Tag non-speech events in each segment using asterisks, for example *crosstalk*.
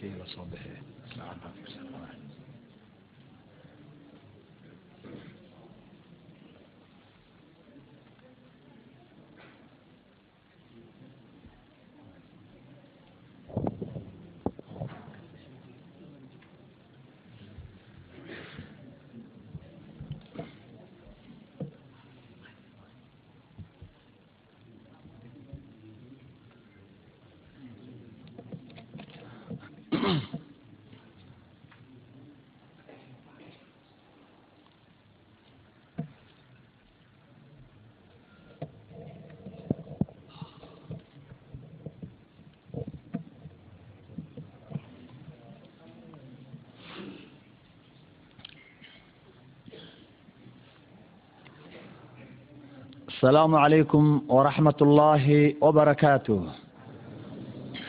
كي يلا صوبه السلام عليكم ورحمة الله وبركاته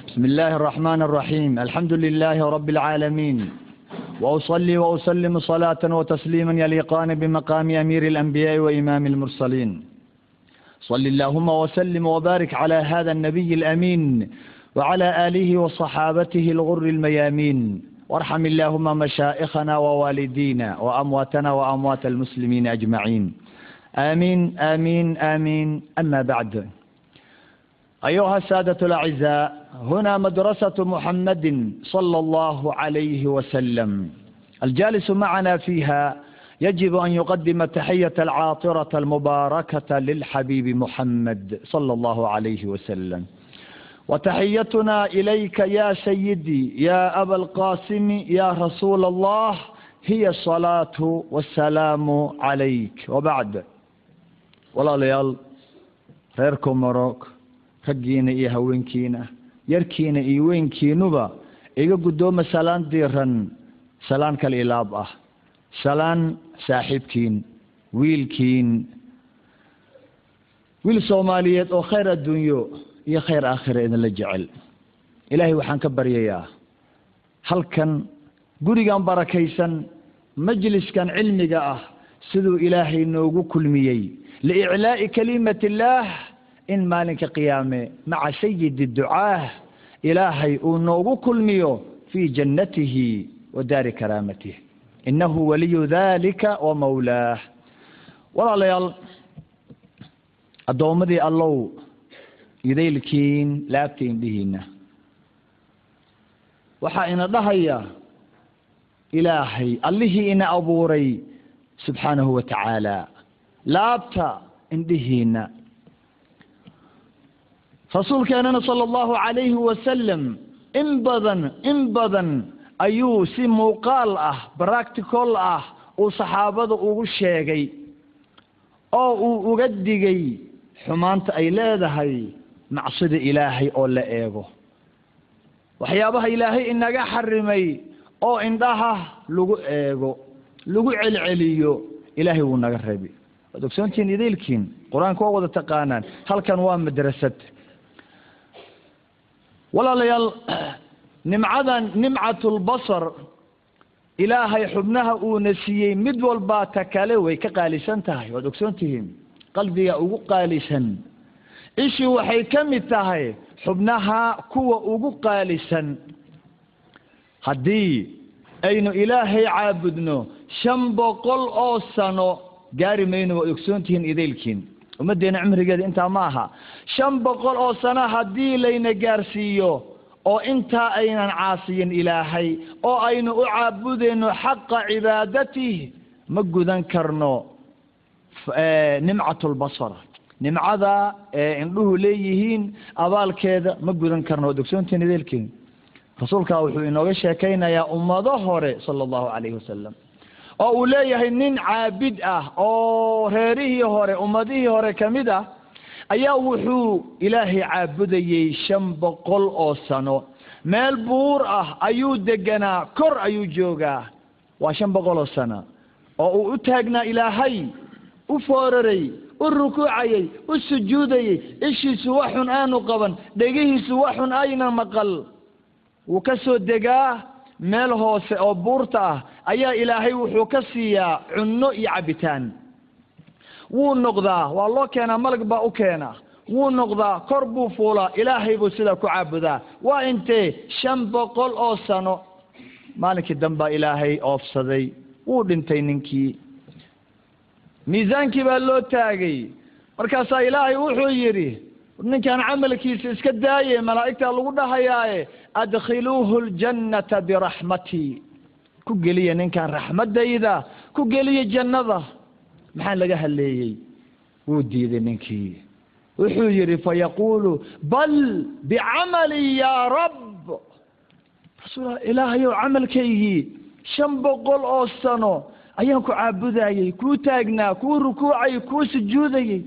بسم الله الرحمن الرحيم الحمد لله رب العالمين وأصلي وأسلم صلاة وتسليما يليقان بمقام أمير الأنبياء وإمام المرسلين صل اللهم وسلم وبارك على هذا النبي الأمين وعلى آله وصحابته الغر الميامين وارحم اللهم مشائخنا ووالدينا وأمواتنا وأموات المسلمين أجمعين آمين آمين آمين أما بعد أيها السادة الأعزاء هنا مدرسة محمد صلى الله عليه وسلم الجالس معنا فيها يجب أن يقدم تحية العاطرة المباركة للحبيب محمد صلى الله عليه وسلم وتحيتنا إليك يا سيدي يا أبا القاسم يا رسول الله هي الصلاة والسلام عليك وبعد walaalayaal reer komarog raggiina iyo haweenkiina yarkiina iyo weynkiinuba iga guddooma salaan diiran salaan kal ilaab ah. Salaan saaxiibkiin wiilkiin. Wiil soomaaliyeed oo khayr adduunyo iyo khayr aakhira idinla jecel. Ilaahay waxaan ka baryayaa halkan gurigan barakaysan majliskan cilmiga ah siduu ilaahay noogu kulmiyey liiclaa'i kalimati illaah in maalinka qiyaame maca sayidi ducaah ilaahay uu noogu kulmiyo fii jannatihi wa daari karaamatihi. Innahu waliyu dalika wa mawlaah walaalayaal addoommadii allow idaylkiin laabta indhihiina waxaa ina dhahaya ilaahay allihii ina abuuray subxaanahu wa tacaala laabta indhihiina rasuulkeenana sala allahu calayhi wasalam in badan in badan ayuu si muuqaal ah practical ah uu saxaabada ugu sheegay oo uu uga digay xumaanta ay leedahay macsida ilaahay oo la eego. Waxyaabaha ilaahay inaga xarimay oo indhaha lagu eego lagu celceliyo ilaahay wuu naga rebi waad ogsoontihiin idaylkiin qur'aanka waa wada taqaanaan halkan waa madrasad. Walaalayaal *clears throat* nimcadan nimcatulbasar ilaahay xubnaha uuna siiyey mid walbaa ta kale way ka qaalisan tahay. Waad ogsoon tihiin qalbiga ugu qaalisan. Ishii waxay ka mid tahay xubnaha kuwa ugu qaalisan. Haddii aynu ilaahay caabudno shan boqol oo sano gaari mayno waad ogsoon tihiin idaylkiin ummaddeena cimrigeeda intaa ma aha. Shan boqol oo sano haddii layna gaarsiiyo oo intaa aynan caasiyin ilaahay oo aynu u caabudayno xaqa cibaadatih ma gudan karno nimcatulbasar nimcada ee indhuhu leeyihiin abaalkeeda ma gudan karno waad ogsoontihiin idaylkiin rasuulkaa wuxuu inooga sheekaynayaa ummado hore sala allahu calayhi wasalam oo uu leeyahay nin caabid ah oo reerihii hore ummadihii hore ka mid ah ayaa wuxuu ilaahay caabudayey shan boqol oo sano. Meel buur ah ayuu deganaa kor ayuu joogaa. Waa shan boqol oo sano oo uu u taagnaa ilaahay u fooraray u rukuucayey u sujuudayey ishiisu waxun aanu qaban dhegihiisu waxun ayna maqal wuu ka soo degaa meel hoose oo buurta ah ayaa ilaahay wuxuu ka siiyaa cunno iyo cabitaan. Wuu noqdaa waa loo keenaa malag baa u keena wuu noqdaa kor buu fuulaa ilaahay buu sidaa ku caabudaa. Waa intee shan boqol oo sano? Maalinkii dambaa ilaahay oofsaday wuu dhintay ninkii. Miisaankii baa loo taagay. Markaasaa ilaahay wuxuu yidhi ninkan camalkiisa iska daaye malaa'igtaa lagu dhahayaaye adkhiluuhu ljannata biraxmatii ku geliya ninkan raxmaddayda ku geliya jannada. Maxaa laga haleeyey wuu diiday ninkii. Wuxuu yidhi fayaquulu bal bicamali yaa rab rasuul ilaahayow camalkaygii shan boqol oo sano ayaan ku caabudayey kuu taagnaa kuu rukuucayy kuu sujuudayey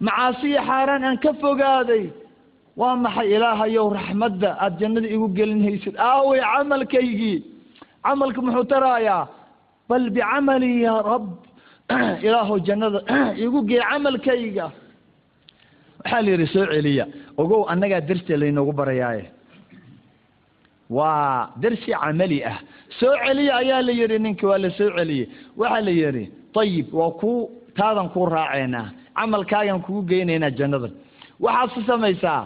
macaasiya xaaraan aan ka fogaaday waa maxay ilaahayow raxmadda aada jannada igu gelinaysid? Aawey camalkaygii camalka muxuu taraayaa bal bicamali yaa rab *clears throat* ilaahow jannada *clears throat* igu gee camalkayga. Waxaa la yidhi soo celiya ogow annagaa darsia laynoogu barayaaye. Waa darsi camali ah. Soo celiya ayaa la yidhi ninki waa la soo celiyey waxaa la yidhi ayib waa kuu taadan kuu raaceynaa camalkaagan kugu geynaynaa jannada. Waxaad si samaysaa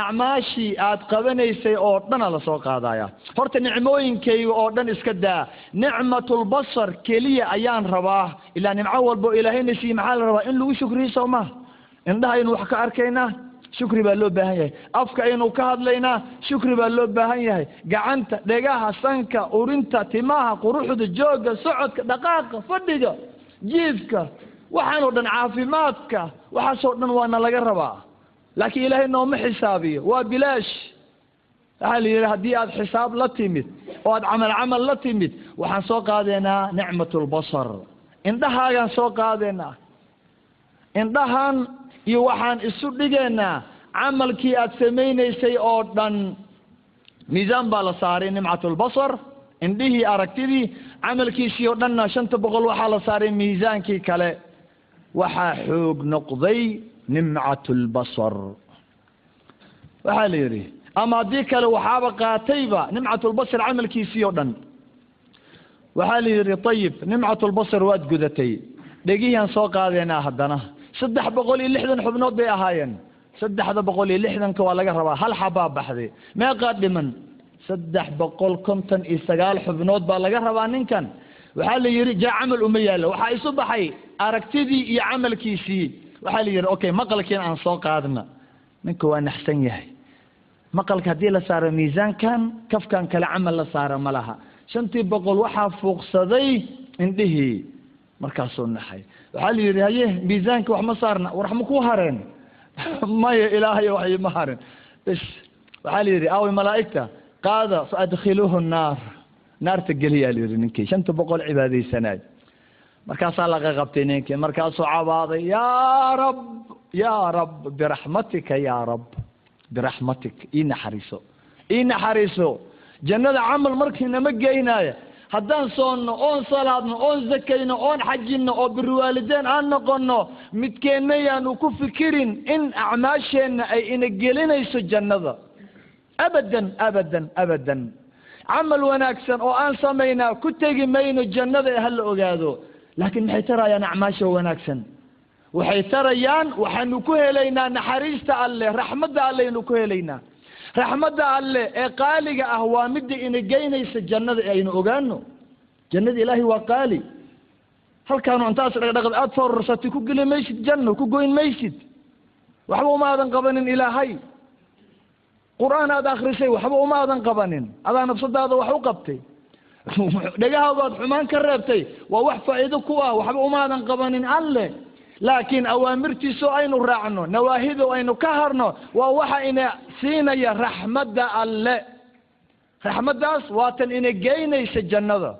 acmaashii aad qabanaysay oo dhana la soo qaadaya horta nicmooyinkayga oo dhan iska daa. Nicmatulbasar keliya ayaan rabaa. Ilaa nimco walbo ilaahayna siiye maxaa la rabaa? In lagu shukriyo soo indhaha aynu wax ka arkaynaa? Shukri baa loo baahan yahay. Afka aynu ka hadlaynaa? Shukri baa loo baahan yahay. Gacanta dhegaha sanka urinta timaha quruxda joogga socodka dhaqaaqa fadhiga jiifka waxaanoo dhan caafimaadka waxaasoo dhan waana laga rabaa. Laakiin ilaahay nooma xisaabiyo waa bilaash. Waxaa la yidhi haddii aad xisaab la timid oo aad camal camal la timid waxaan soo qaadaynaa nicmatulbasar indhahaagaan soo qaadaynaa. Indhahan iyo waxaan isu dhigaynaa camalkii aad samaynaysay oo dhan. Miisaan baa la saaray nimcatulbasar indhihii aragtidii camalkiisii oo dhanna shanta boqol waxaa la saaray miisaankii kale waxaa xoog noqday nimcatulbasar waxaa la yidhi ama haddii kale waxaaba qaatayba nimcatulbasar camalkiisii oo dhan. Waxaa la yidhi ayib nimcatulbasar waad gudatay. Dhegihiaan soo qaadaynaa haddana. Saddex boqol iyo lixdan xubnood bay ahaayeen. Saddexda boqol iyo lixdanka waa laga rabaa. Hal xabaa baxday. Meeqaa dhiman. Saddex boqol konton iyo sagaal xubnood baa laga rabaa ninkan waxaa la yidhi jaa camal uma yaallo waxaa isu baxay aragtidii iyo camalkiisii. Waxaa la yidhi okay maqalkiina aan soo qaadna. Ninka waa naxsan yahay. Maqalka haddii la saaro miisaankan kafkan kale camal la saara ma laha. Shantii boqol waxaa fuuqsaday indhihii. Markaasuu naxay waxaa la yidhi haye miisaanka wax ma saarna war ma ku hareen? *laughs* Maya ilaahay wax ima harin bis waxaa la yidhi aaway malaa'igta qaada fa adkhiluuhu naar naarta geliyaa la yidhi ninkii shanta boqol cibaadaysanaay markaasaa laga qabtay ninkii markaasuu cabaaday yaa rab yaa rab biraxmatika yaa rab biraxmatik ii naxariiso ii naxariiso jannada camal markiinama geynaayo haddaan soonno oon salaadno oon zakayno oon xajinno oo biriwaalideen aan noqonno midkeenna yaanu ku fikirin in acmaasheenna ay ina gelinayso jannada abadan abadan abadan camal wanaagsan oo aan samaynaa ku tegi mayno jannada ee hala ogaado. Laakiin maxay tarayaan acmaasha wanaagsan? Waxay tarayaan waxaanu ku helaynaa naxariista alleh raxmadda alleynu ku helaynaa. Raxmadda alle ee qaaliga ah waa midda ina geynaysa jannada ee aynu ogaano jannada ilaahay waa qaali. Halkaanu intaas dhaqdhaqd aada foorarsatay ku geli maysid janno ku goyn maysid. Waxba uma aadan qabanin ilaahay qur'aan aada akrisay waxba uma aadan qabanin. Adaa nafsadaada wax u qabtay. *laughs* Dhegahaagoad xumaan ka reebtay waa wax faa'iido ku ah waxba uma aadan qabanin alle. Laakiin awaamirtiiso aynu raacno nawaahido aynu ka harno waa waxa ina siinaya raxmadda alle. Raxmaddaas waatan ina geynaysa jannada.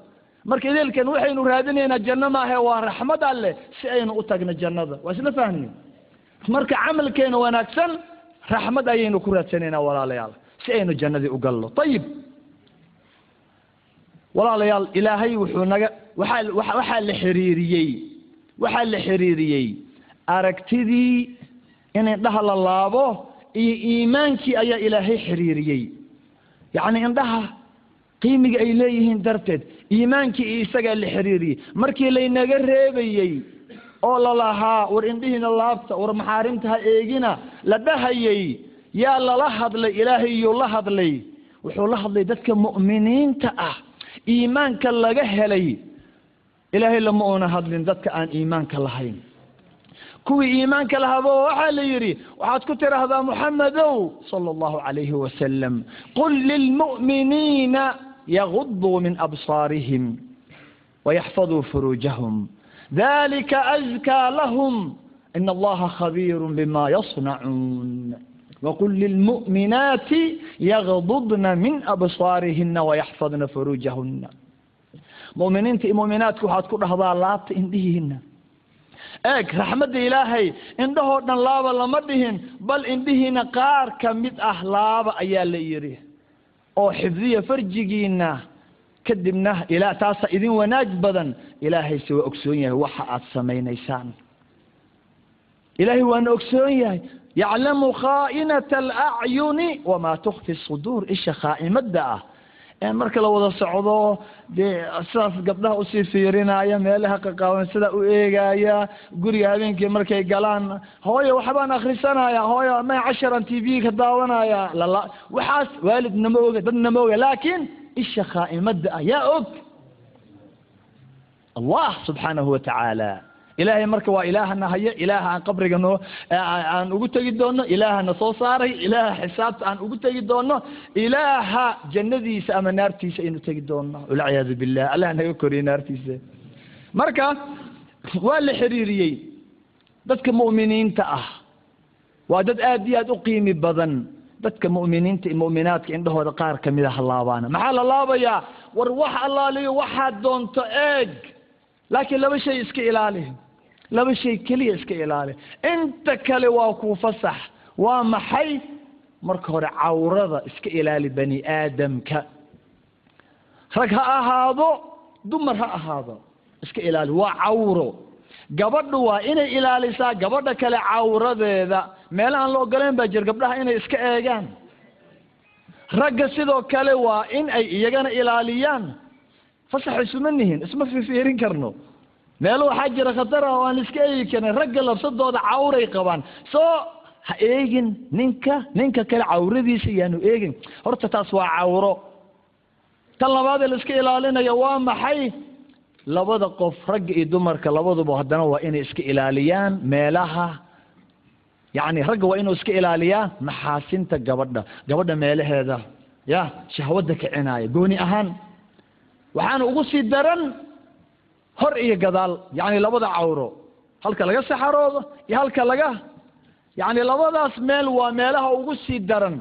Marka ideelkan waxaynu raadinaynaa janno maahe waa raxmad alle si aynu u tagno jannada. Waa isla fahmi marka camalkeena wanaagsan raxmad ayaynu ku raadsanaynaa walaalayaal si aynu jannadii u galno. Ayib walaalayaal ilaahay wuxuu naga waxaa waxaa la xiriiriyey waxaa la xiriiriyey aragtidii in indhaha la laabo iyo iimaankii ayaa ilaahay xiriiriyey. Yacni indhaha qiimiga ay leeyihiin darteed iimaankii iyo isagaa la xiriiriyey. Markii laynaga reebayey oo lalahaa war indhihiina laabta war maxaarimta ha eegina la dhahayay yaa lala hadlay ilaahay iyuu la hadlay. Wuxuu la hadlay dadka mu'miniinta ah iimaanka laga helay. Ilaahay lama uuna hadlin dadka aan iimaanka lahayn. Kuwii iimaanka lahaaba waxaa la yidhi waxaad ku tidhaahdaa muxamedow sala allahu calayhi wasalam qul lilmu'miniina yaguduu min absaarihim wayaxfaduu furuujahum azkaa lahum in allaha khabiiru bima yasnacuun waqul lilmu'minaati yagdudna min absaarihina wayaxfadna furuujahuna mu'miniinta iyo mu'minaadka waxaad ku dhahdaa laabta indhihiina eeg raxmadda ilaahay indhahoo dhan laaba lama dhihin bal indhihiina qaar ka mid ah laaba ayaa la yidhi oo xifdiya farjigiina kadibna ilaa idin wanaag badan ilaahayse waa ogsoon yahay waxa aad samaynaysaan. Ilaahay waana ogsoon yahay. Yaclamu khaa'inata alacyuni wamaa tukfi suduur isha khaa'imada ah. Marka la wada socdo dee sidaas gabdhaha u sii fiirinaya meelaha qaqaaban sidaa u eegaya guriga habeenkii markay galaan hooyo waxbaan akrisanaya hooyo may casharan t v ka daawanaya lala waxaas waalidna ma oga dadna ma oga laakiin isha khaa'imada ah yaa og allah subxaanahu watacaala ilaahay marka waa ilaahana haya ilaaha aan qabriga noo aan ugu tegi doono ilaahana soo saaray ilaaha xisaabta aan ugu tegi doono ilaaha jannadiisa ama naartiisa aynu tegi doono. Walciyaadu billah allah naga koriye naartiisa. Marka waa la xiriiriyey dadka mu'miniinta ah. Waa dad aad iyo aad u qiimi badan. Dadka mu'miniinta iyo mu'minaadka indhahooda qaar ka mid a halaabaana maxaa la laabayaa? War wax allaaliyo waxaad doonto eeg laakiin laba shay iska ilaali laba shay keliya iska ilaali inta kale waa kuu fasax. Waa maxay? Marka hore cawrada iska ilaali bani aadamka. Rag ha ahaado dumar ha ahaado. Iska ilaali. Waa cawro. Gabadhu waa inay ilaalisaa gabadha kale cawradeeda. Meelahaan la ogoleen baa jir gabdhaha inay iska eegaan. Ragga sidoo kale waa in ay iyagana ilaaliyaan fasax isuma nihin isma fifiirin karno. Meelo waxaa jira khatar ah oo aan iska eegi karin ragga labsadooda cawray qabaan. Soo ha eegin ninka ninka kale cawradiisa yaanu eegin. Horta taas waa cawro. Tan labaadee la iska ilaalinayo waa maxay? Labada qof ragga iyo dumarka labaduba haddana waa inay iska ilaaliyaan meelaha. Yacni ragga waa inuu iska ilaaliyaa maxaasinta gabadha gabadha meelaheeda ya shahwadda kicinaya gooni ahaan waxaana ugu sii daran hor iyo gadaal yacni labada cawro. Halka laga saxaroodo iyo halka laga yacni labadaas meel waa meelaha ugu sii daran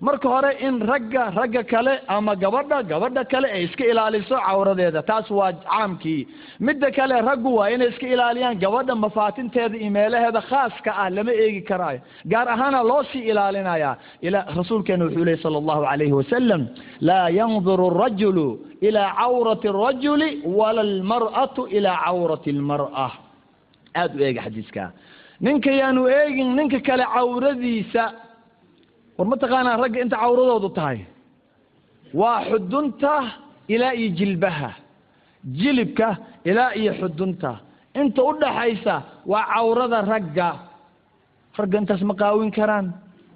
marka hore in ragga ragga kale ama gabadha gabadha kale ay iska ilaaliso cawradeeda taas waa caamkii. Midda kale raggu waa inay iska ilaaliyaan gabadha mafaatinteeda iyo meelaheeda khaaska ah lama eegi karaayo. Gaar ahaana loo sii ilaalinaya ila rasuulkeena wuxuu lehy sala allahu calayhi wasalam laa yanduru arajulu ilaa cawrati arajuli wala almar'atu ilaa cawrati almar'a. Aada u eega xadiiska. Ninka yaanu eegin ninka kale cawradiisa war mataqaanaa ragga inta cawradoodu tahay? Waa xudunta ilaa iyo jilbaha. Jilibka ilaa iyo xudunta inta u dhaxaysa waa cawrada ragga. Ragga intaas ma qaawin karaan.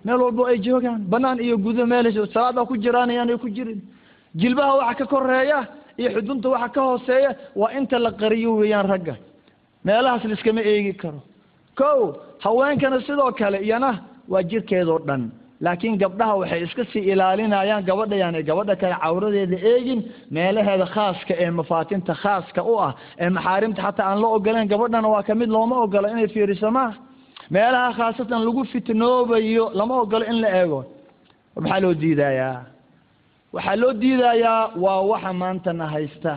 Meel walbo ay joogaan. Banaan iyo gudo meel salaada ku jiraan ayaanay ku jirin. Jilbaha waxa ka koreeya iyo xudunta waxa ka hooseeya waa inta la qariyo weeyaan ragga. Meelahaas liskama eegi karo. Ko haweenkana sidoo kale iyana waa jirkeedoo dhan laakiin gabdhaha waxay iska sii ilaalinayaan gabadha yaani gabadha kale cawradeeda eegin meelaheeda khaaska ee mafaatinta khaaska u ah ee maxaarimta xataa aan la ogoleen gabadhana waa ka mid looma ogolo inay fiiriso ma meelaha khaasatan lagu fitnoobayo lama ogolo in la eego. Maxaa loo diidayaa. Waxaa loo diidayaa waa waxa maantana haysta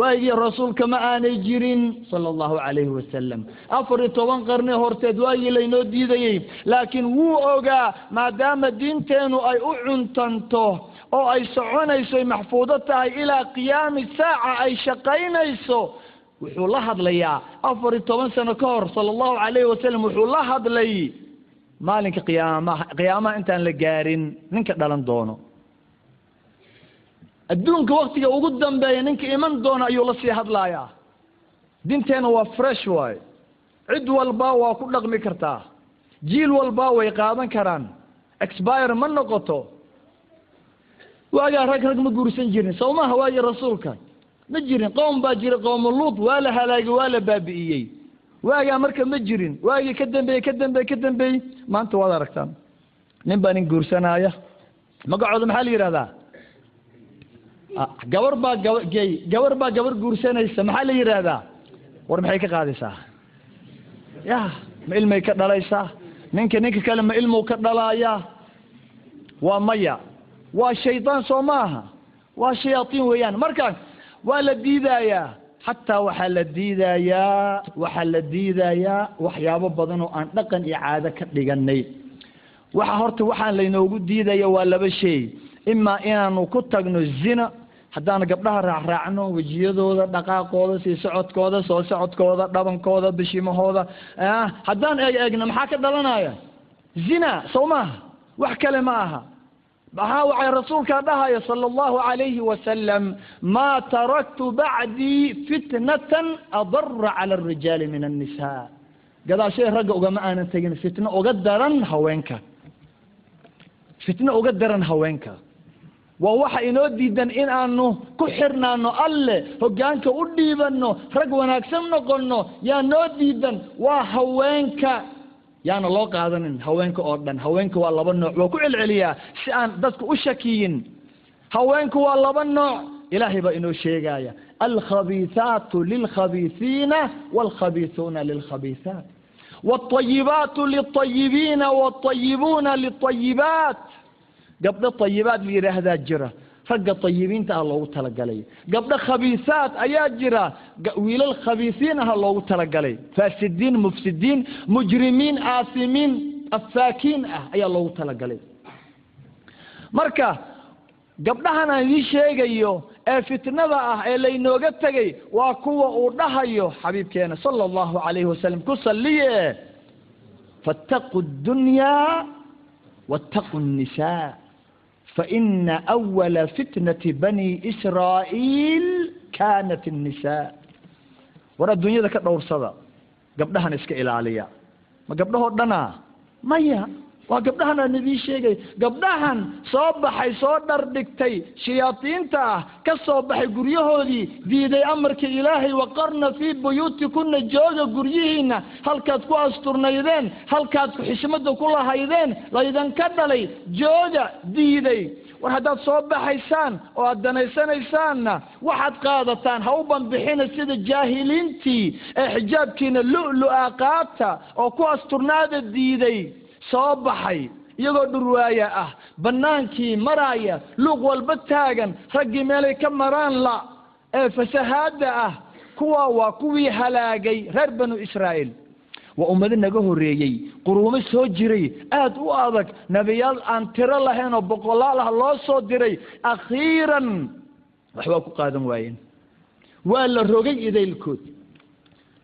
waagii rasuulka ma aanay jirin sala allahu calayhi wasalam afar iyo toban qarni horteed waagii laynoo diidayey laakiin wuu ogaa maadaama diinteenu ay u cuntanto oo ay soconayso ay maxfuudo tahay ilaa qiyaami saaca ay shaqaynayso wuxuu la hadlayaa. Afar iyo toban sano ka hor sala allahu calayhi wasalam wuxuu la hadlay maalinka qiyaamaha qiyaamaha intaan la gaarin ninka dhalan doono adduunka waktiga ugu dambeeya ninka iman doona ayuu la sii hadlayaa. Dinteena waa fresh waayo cid walba waa ku dhaqmi kartaa. Jiil walba way qaadan karaan. Expire ma noqoto. Waagaa rag rag ma guursan jirin. Sow maha waagi rasuulka? Ma jirin. Qowm baa jira. Qowmu luut waa la halaagay waa la baabi'iyey. Waagaa marka ma jirin. Waagii ka dambeeyey ka dambeeyey ka dambeeyey. Maanta waad aragtaan. Nin baa nin guursanaya. Magacooda maxaa la yidhahdaa gabar baa gaba gey gabar baa gabar guursanaysa maxaa la yidhaahdaa war maxay ka qaadaysaa? Ya ma ilmay ka dhalaysaa? Ninka ninka kale ma ilmuu ka dhalaaya waa maya. Waa shaydaan soo maaha waa shayaatiin weeyaan. Marka waa la diidayaa xataa waxaa la diidayaa waxaa la diidayaa waxyaabo badan oo aan dhaqan iyo caado ka dhiganay waxa horta waxaan laynoogu diidaya waa laba shay. Imaa inaanu ku tagno zina haddaan gabdhaha raacraacno wejiyadooda dhaqaaqooda sii socodkooda soo socodkooda dhabankooda bishimahooda. Haddaan eeg eegno maxaa ka dhalanaya? Zina sow maaha wax kale ma aha. Maxaa waxay rasuulkaa dhahaya sala allahu calayhi wasalam maa taraktu bacdii fitnatan adara cala arijaali min annisa gadaashay ragga ugama aanan tegin. Fitno uga daran haweenka. Fitno uga daran haweenka waa waxa inoo diidan in aanu ku xirnaano alle hoggaanka u dhiibanno rag wanaagsan noqonno yaa noo diidan waa haweenka. Yaana loo qaadanin haweenka oo dhan. Haweenka waa laba nooc waa ku celceliyaa si aan dadku u shakiyin. Haweenka waa laba nooc. Ilaahay baa inoo sheegaya alkhabiisaatu lilkhabiisiina waalkhabiisuuna lilkhabiisaat waalayibaatu liayibiina waalayibuuna liayibaat gabdho tayibaad la yidhaahdaa jira. Ragga tayibiinta ah loogu talagalay. Gabdho khabiisaad ayaa jira. Wiilal khabiisiin ah loogu talagalay. Faasidiin mufsidiin mujrimiin aasimiin afaakiin ah ayaa loogu talagalay. Marka gabdhahan aan idiin sheegayo ee fitnada ah ee laynooga tegay waa kuwa uu dhahayo xabiibkeena sala allahu calayhi wasalam ku salliye faataquu ddunyaa waataquu nnisaa faina awala fitnati bani israa'iil kaanat الnisaa war adduunyada ka dhowrsada. Gabdhahan iska ilaaliya. Ma gabdhahoo dhana maya waa gabdhahan aan idiin sheegay. Gabdhahan soo baxay soo dhar dhigtay shayaadiinta ah ka soo baxay guryahoodii diiday amarka ilaahay waqarna fii buyuutikuna jooga guryihiina halkaad ku asturnaydeen halkaad xishmada ku lahaydeen laydinka dhalay jooga diiday. War haddaad soo baxaysaan oo aad danaysanaysaanna waxaad qaadataan ha u banbixina sida jaahiliintii ee xijaabkiina lu-lu-a qaata oo ku asturnaada diiday soo baxay iyagoo dhurwaaya ah bannaankii maraaya luuq walba taagan raggii meelay ka maraan la ee fasahaadda ah kuwa waa kuwii halaagay reer banu israa'iil. Waa ummado naga horreeyey quruumo soo jiray aad u adag nebiyaal aan tiro lahayn oo boqolaal ah loo soo diray akhiiran. Waxbaa ku qaadan waayeen. Waa la rogay idaylkood.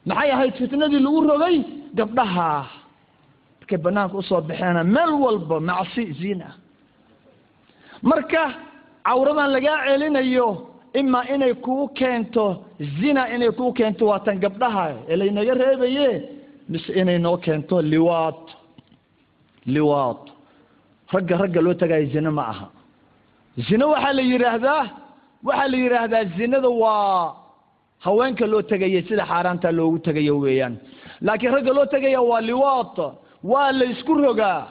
Maxay ahayd fitnadii lagu rogay? Gabdhaha markay banaanka u soo baxeena meel walba macsi zina marka cawradan lagaa celinayo imaa inay kuu keento zina inay kuu keento waa tan gabdhaha ee laynaga reebaye mise inay noo keento liwaad liwaad ragga ragga loo tagayo zine ma aha. Zine waxaa la yidhaahdaa waxaa la yidhaahdaa zinada waa haweenka loo tegaya sida xaaraanta loogu tegayo weeyaan. Laakiin ragga loo tegaya waa liwaad waa la isku rogaa.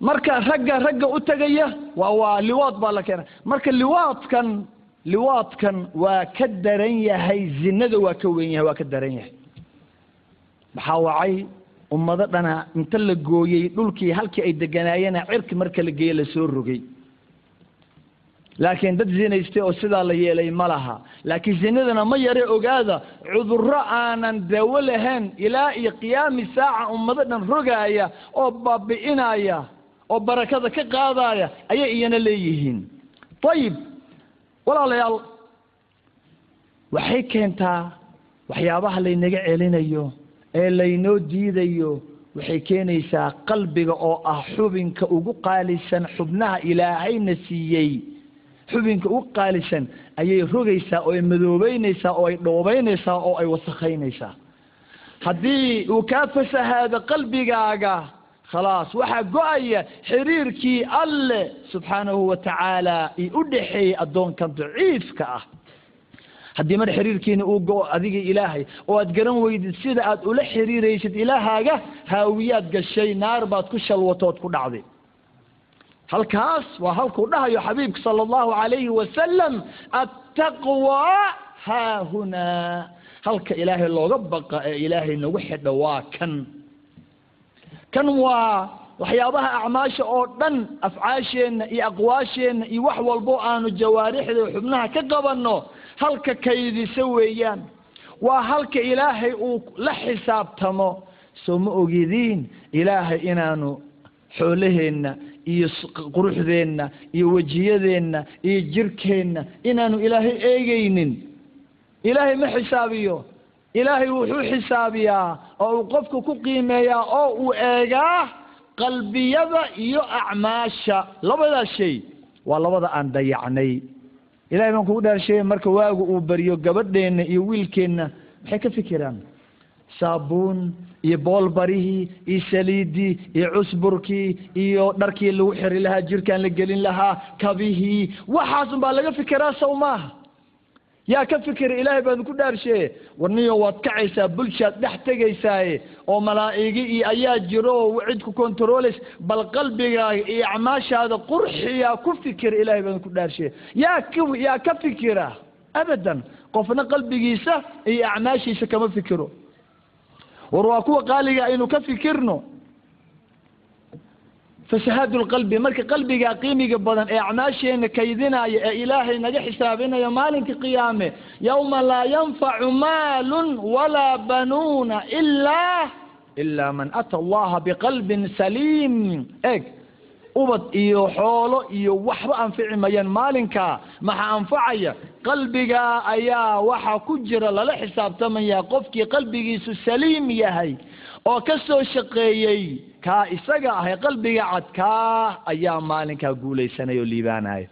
Marka ragga ragga u tegaya waa waa liwaad baa la keena marka liwaadkan liwaadkan waa ka daran yahay zinada waa ka weyn yahay waa ka daran yahay maxaa wacay? Ummado dhana inta la gooyey dhulkii halkii ay deganaayeen cirki marka la geeye la soo rogay. Laakiin dad zinaystay oo sidaa la yeelay ma laha. Laakiin zinadana ma yare ogaada cudurro aanan daawo lahayn ilaa iyo qiyaami saaca ummado dhan rogaaya oo baabi'inaya oo barakada ka qaadaya ayay iyana leeyihiin. Ayib walaalayaal waxay keentaa waxyaabaha laynaga celinayo ee laynoo diidayo waxay keenaysaa qalbiga oo ah xubinka ugu qaalisan xubnaha ilaahayna siiyey. Xubinka ugu qaalisan ayay rogaysaa oo ay madoobeynaysaa oo ay dhoobeynaysaa oo ay wasakhaynaysaa haddii uu kaa fasahaado qalbigaaga khalaas waxaa go'aya xiriirkii alle subxaanahu wa tacaala io u dhexeeyey addoonkan daciifka ah haddii mar xiriirkiina uu go-o adiga ilaahay oo aad garan weydid sida aad ula xiriiraysid ilaahaaga haawiyaad gashay naar baad ku shalwatood ku dhacday. Halkaas waa halkuu dhahayo xabiibka sala allahu calayhi wasalam attaqwa haahunaa halka ilaahay looga baqa ee ilaahay nagu xidho waa kan. Kan waa waxyaabaha acmaasha oo dhan afcaasheenna iyo aqwaasheenna iyo wax walbo aanu jawaarixda xubnaha ka qabanno halka kaydisa weeyaan. Waa halka ilaahay uu la xisaabtamo. Soo ma ogidiin ilaahay inaanu xoolaheenna iyo quruxdeenna iyo wejiyadeenna iyo jirkeenna inaanu ilaahay eegaynin. Ilaahay ma xisaabiyo. Ilaahay wuxuu xisaabiyaa oo uu qofka ku qiimeeyaa oo uu eegaa qalbiyada iyo acmaasha. Labadaas shay waa labada aan dayacnay ilahay baan kugu dhaarsheeye marka waagu uu beriyo gabadheenna iyo wiilkeenna maxay ka fikiraan? Saabuun iyo boolbarihii iyo saliidii iyo cusburkii iyo dharkii lagu xiri lahaa jirkaan la gelin lahaa kabihii waxaasun baa laga fikiraa sow maaha yaa ka fikira ilaahay baan ku dhaarsheeye warniyo waad kacaysaa bulshaad dhex tegaysaaye. Oo malaa'igi iyo ayaa jiro oo cid ku controlays bal qalbigaaga iyo acmaashaada qurxiyaa ku fikira ilaahay baan ku dhaarsheeye yaa k yaa ka fikira abadan qofna qalbigiisa iyo acmaashiisa kama fikiro. War waa kuwa qaaliga aynu ka fikirno fasahaadu lqalbi marka qalbigaa qiimiga badan ee acmaasheena kaydinaya ee ilaahay naga xisaabinaya maalinka qiyaame yawma laa yanfacu maalun walaa banuuna ilaa ilaa man ata allaha biqalbin saliim. Eg ubad iyo xoolo iyo waxba anfici mayaan maalinkaa maxaa anfacaya? qalbigaa ayaa waxaa ku jira lala xisaabtamaya qofkii qalbigiisu saliim yahay oo ka soo shaqeeyey kaa isaga ahay qalbiga cad kaa ayaa maalinkaa guulaysanaya oo liibaanaya.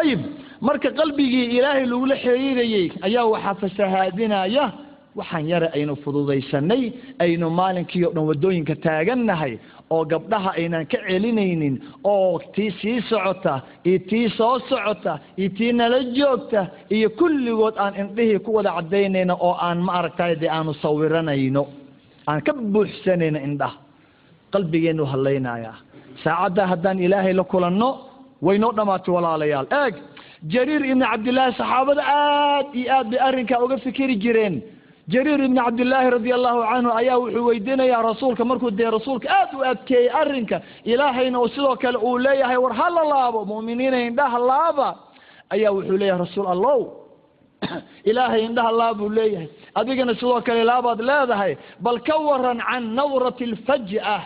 Ayib marka qalbigii ilaahay lagula xiriirayey ayaa waxaa fasahaadinaya waxaan yare aynu fududaysanay aynu maalinkii o dhan waddooyinka taagannahay oo gabdhaha aynan ka celinaynin oo tii sii socota iyo tii soo socota iyo tii nala joogta iyo kulligood aan indhihii ku wada cadaynayno oo aan ma aragtay dee aanu sawiranayno aan ka buuxsanayno indhaha. Qalbigeenu hadlaynayaa saacadda haddaan ilaahay la kulanno waynoo dhammaatay walaalayaal. Eeg jariir ibni cabdillaahi saxaabada aad iyo aad bay arrinkaa uga fikiri jireen. Jariir ibni cabdillaahi radia allahu canhu ayaa wuxuu weydiinayaa rasuulka markuu dee rasuulka aad u adkeeyey arrinka ilaahayna uu sidoo kale uu leeyahay war ha la laabo mu'miniina indhaha laaba. Ayaa wuxuu leeyahay rasuul allow *coughs* ilaahay indhaha laab buu leeyahay. Adigana sidoo kale laabaad leedahay bal ka waran can nawrati alfaj'a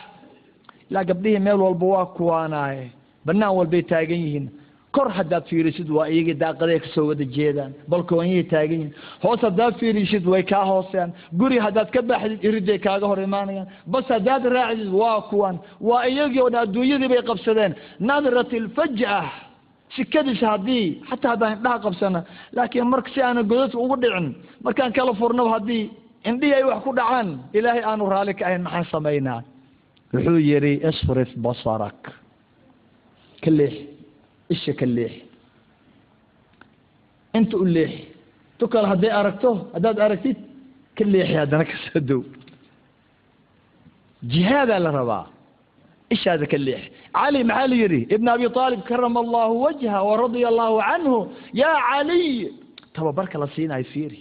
ilaa gabdhihii meel walba waa kuwaanaaye. Banaan walbay taagan yihiin. Kor haddaad fiirisid waa iyagii daaqaday ka soo wada jeedaan. Balkoonyay taagan yihiin. Hoos haddaad fiirisid way kaa hoosean guri haddaad ka baxdid iriday kaaga hor imaanayaan. Bas haddaad raacdid waa kuwan waa iyagii o dhan adduunyadii bay qabsadeen. Nadrat alfaj'a sikadiisa haddii xataa haddaan indhaha qabsana laakiin marka si aana godadka ugu dhicin markaan kala furnaba haddii indhihii ay wax ku dhacaan ilaahay aanu raalli ka ahayn maxaan samaynaa wuxuu yidhi isrif basarak. Ka leex. Isha ka leex. Inta u leex. Tu kale hadday aragto haddaad aragtid ka leexi haddana ka soo dow. Jihaadaa la rabaa ishaada ka leex cali maxaa la yidhi ibn abi aalib karama allahu wajha waradia allahu canhu yaa caliy tababarka la siinayo fiiri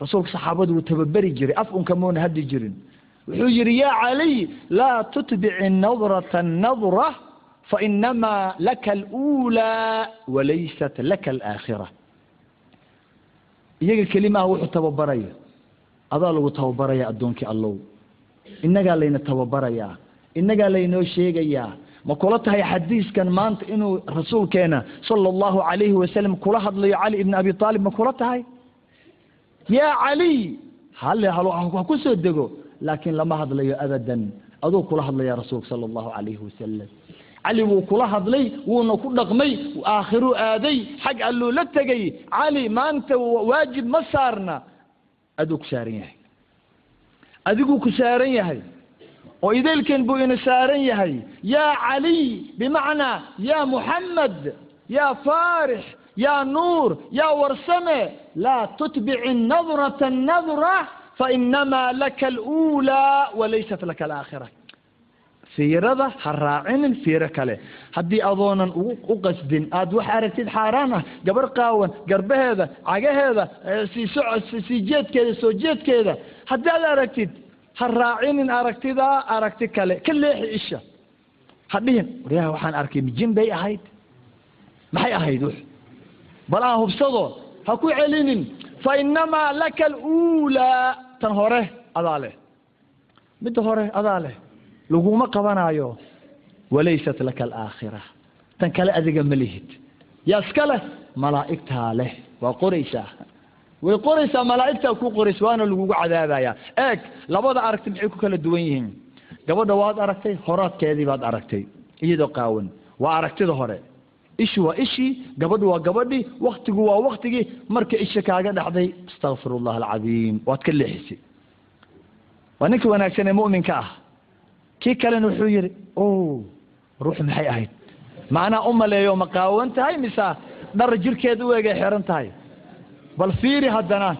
rasuulka saxaabadu wuu tababeri jiray af unka moona hadli jirin wuxuu yidhi ya caliy laa tutbici nadrata nadra fainamaa laka alأulىa walaysat laka alaakhira iyaga kelimaha wuxuu tababaraya adaa lagu tababaraya addoonkii allow innagaa layna tababarayaa innagaa laynoo sheegayaa ma kula tahay xadiiskan maanta inuu rasuulkeena sala allahu calayhi wasalam kula hadlayo cali ibn abi aalib ma kula tahay? Yaa caliy hale hal ha ku soo dego. Laakiin lama hadlayo abadan. Aduu kula hadlaya rasuulka sala allahu calayhi wasalam cali wuu kula hadlay wuuna ku dhaqmay aakhiruu aaday xag alluu la tegay. Cali maanta waajib ma saarna. Aduu ku saaran yahay. Adiguu ku saaran yahay oo idaylkeen buu ina saaran yahay yaa caliy bimacnaa yaa muxamed yaa faarix yaa nuur yaa warsame laa tutbici nadrata nadra fainamaa laka aluulaa walaysat laka alaakhira. Fiirada ha raacinin fiiro kale. Haddii adoonan u qasdin aad wax aragtid xaaraan ah gabar qaawan garbaheeda cagaheeda sii soco jeedkeeda soo jeedkeeda haddaad aragtid ha raacinin aragtidaa aragti kale. Ka leexi isha. Ha dhihin. Waryaha waxaan arkay mijin bay ahayd. Maxay ahayd wux bal aan hubsado ha ku celinin. Fa inamaa laka aluulaa tan hore adaa leh. Midda hore adaa leh. Laguma qabanaayo walaysat laka alaakhira tan kale adiga ma lihid. Yaa iska leh malaa'igtaa leh. Waa qoraysaa way qoraysaa malaa'igtaa ku qoraysa waana lagugu cadaabaya. Eeg labada aragti maxay ku kala duwan yihiin? Gabadha waad aragtay horaadkeedii baad aragtay. Iyadoo qaawan waa aragtida hore. Ishi waa ishii gabadhu waa gabadhii waktigu waa waktigii marka isha kaaga dhacday astakfir allah alcadiim waad ka leexisay. Waa ninka wanaagsan ee mu'minka ah. Kii kalena wuxuu yidhi o ruux maxay ahayd? Macnaa u maleeyo ma qaawan tahay mise dhar jirkeeda u egay xiran tahay bal fiiri haddana.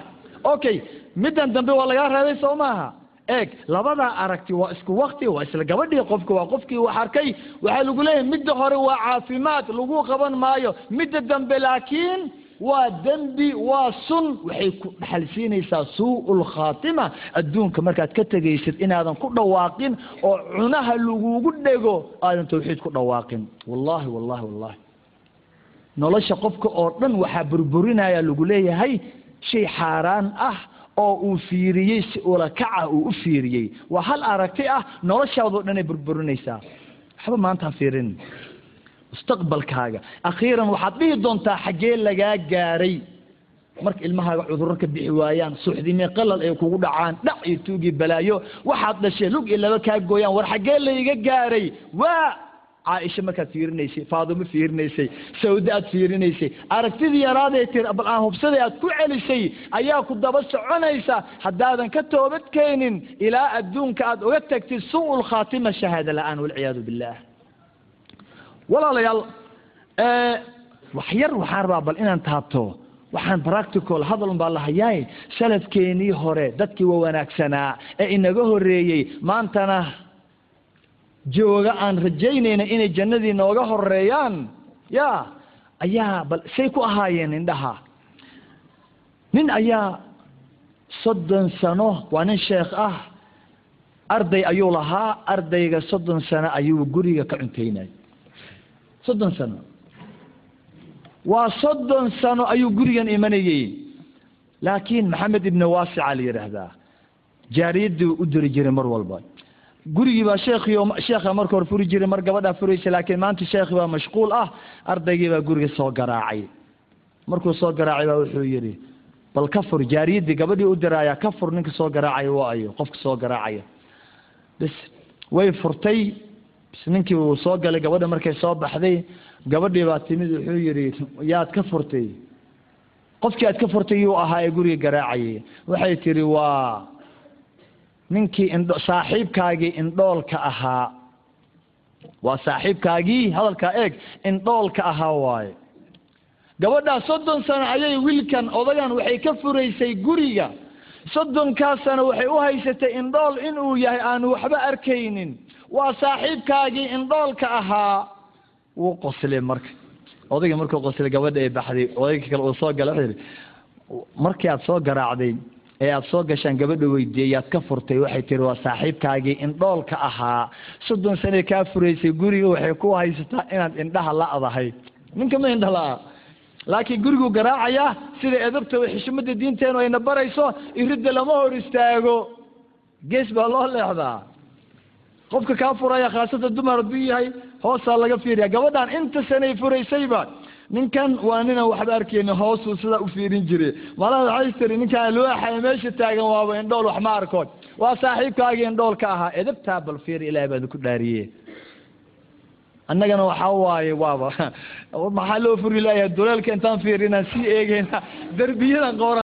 Okay middan dambe waa lagaa reebay soo maaha. Eeg labadaa aragti waa isku wakti waa isla gabadhii qofka waa qofkii wax arkay. Waxaa lagu leeyahay midda hore waa caafimaad lagu qaban maayo. Midda dambe laakiin waa dembi waa sun. Waxay ku dhaxalsiinaysaa suu lkhaatima adduunka markaad ka tegaysid inaadan ku dhawaaqin oo cunaha lagugu dhego aadan tawxiid ku dhawaaqin. Wallahi wallahi wallahi nolosha qofka oo dhan waxaa burburinaya lagu leeyahay shay xaaraan ah oo uu fiiriyey si ulakaca uu u fiiriyey. Waa hal aragti ah noloshaadoo dhan ay burburinaysaa waxba maanta ha fiirin. Mustaqbalkaaga. Akhiiran waxaad dhihi doontaa xaggee lagaa gaaray. Marka ilmahaaga cudurro ka bixi waayaan suuxdimee qalal ay kugu dhacaan dhac iyo tuugii balaayo. Waxaad dhashee lug iyo laba kaa gooyaan war xaggee layga gaaray. Waa caaisha markaad fiirinaysay faadimo fiirinaysay sawde aad fiirinaysay aragtidii yaraadee tir bal aan hubsaday aad ku celisay ayaa ku daba soconaysa haddaadan ka toobad keenin ilaa adduunka aad uga tagtid suu lkhaatima shahaada la'aan walciyaadu billah walaalayaal wax yar waxaan rabaa bal inaan taabto waxaan practical hadal baa la hayaay salafkeenii hore dadkii wa wanaagsanaa ee inaga horeeyey maantana jooga aan rajaynayna inay jannadii nooga horeeyaan ya ayaa bal say ku ahaayeen indhaha. Nin ayaa soddon sano waa nin sheekh ah arday ayuu lahaa ardayga soddon sano ayuu guriga ka cuntaynay soddon sano. Waa soddon sano ayuu gurigan imanayey laakiin maxamed ibni waasica la yidhaahdaa jaariyaddii u diri jiray mar walba gurigii baa sheekhiio sheekha marka hore furi jiray mar gabadhaa furaysa laakiin maanta sheekhi baa mashquul ah ardaygii baa guriga soo garaacay. Markuu soo garaacay baa wuxuu yidhi bal ka fur jaariyaddii gabadhii u diraaya ka fur ninka soo garaacaya waa ayo qofka soo garaacaya. Bis way furtay bis ninkii uu soo galay gabadha markay soo baxday gabadhii baa timid wuxuu yidhi yaad ka furtay? Qofkii aad ka furtay yuu ahaa ee guriga garaacayay. Waxay tidhi waa ninkii indho saaxiibkaagii indhoolka ahaa. Waa saaxiibkaagii hadalkaa eeg indhoolka ahaa waaye. Gabadhaa soddon sano ayay wiilkan odagan waxay ka furaysay guriga. Soddonkaas sano waxay u haysatay indhool inuu yahay aanu waxba arkaynin. Waa saaxiibkaagii indhoolka ahaa. Wuu qoslay marka. Odayga markuu qoslay gabadha ay baxday odayga kale uu soo gala wuxuu yidhi markii aad soo garaacday ee aada soo gashaan gabadha weydiiyey yaad ka furtay waxay tiri waa saaxiibkaagii indhoolka ahaa. Soddon sanay kaa furaysay guriga waxay ku haysataa inaad indhaha la-dahay ninka ma indha la-a. Laakiin guriguu garaacayaa sida edabta xishmada diinteenu ayna barayso iridda lama hor istaago. Gees baa loo leexdaa. Qofka kaa furaya khaasatan dumar hadduu yahay hoosaa laga fiiriya gabadhan inta sanay furaysayba ninkan waa ninaan waxba arkeyni hoosuu sidaa u fiirin jiray. Malada waxay tiri ninkaan alwaaxa meesha taagan waaba indhool wax ma waa saaxiibkaagii indhool ka ahaa. Edabtaa bal fiir ilaah baad ku dhaariye annagana waxaa waaye waaba. *laughs* Maxaa loo furi layahay duleelka intaan fiirinaan sii eegeyna derbiyadan qoora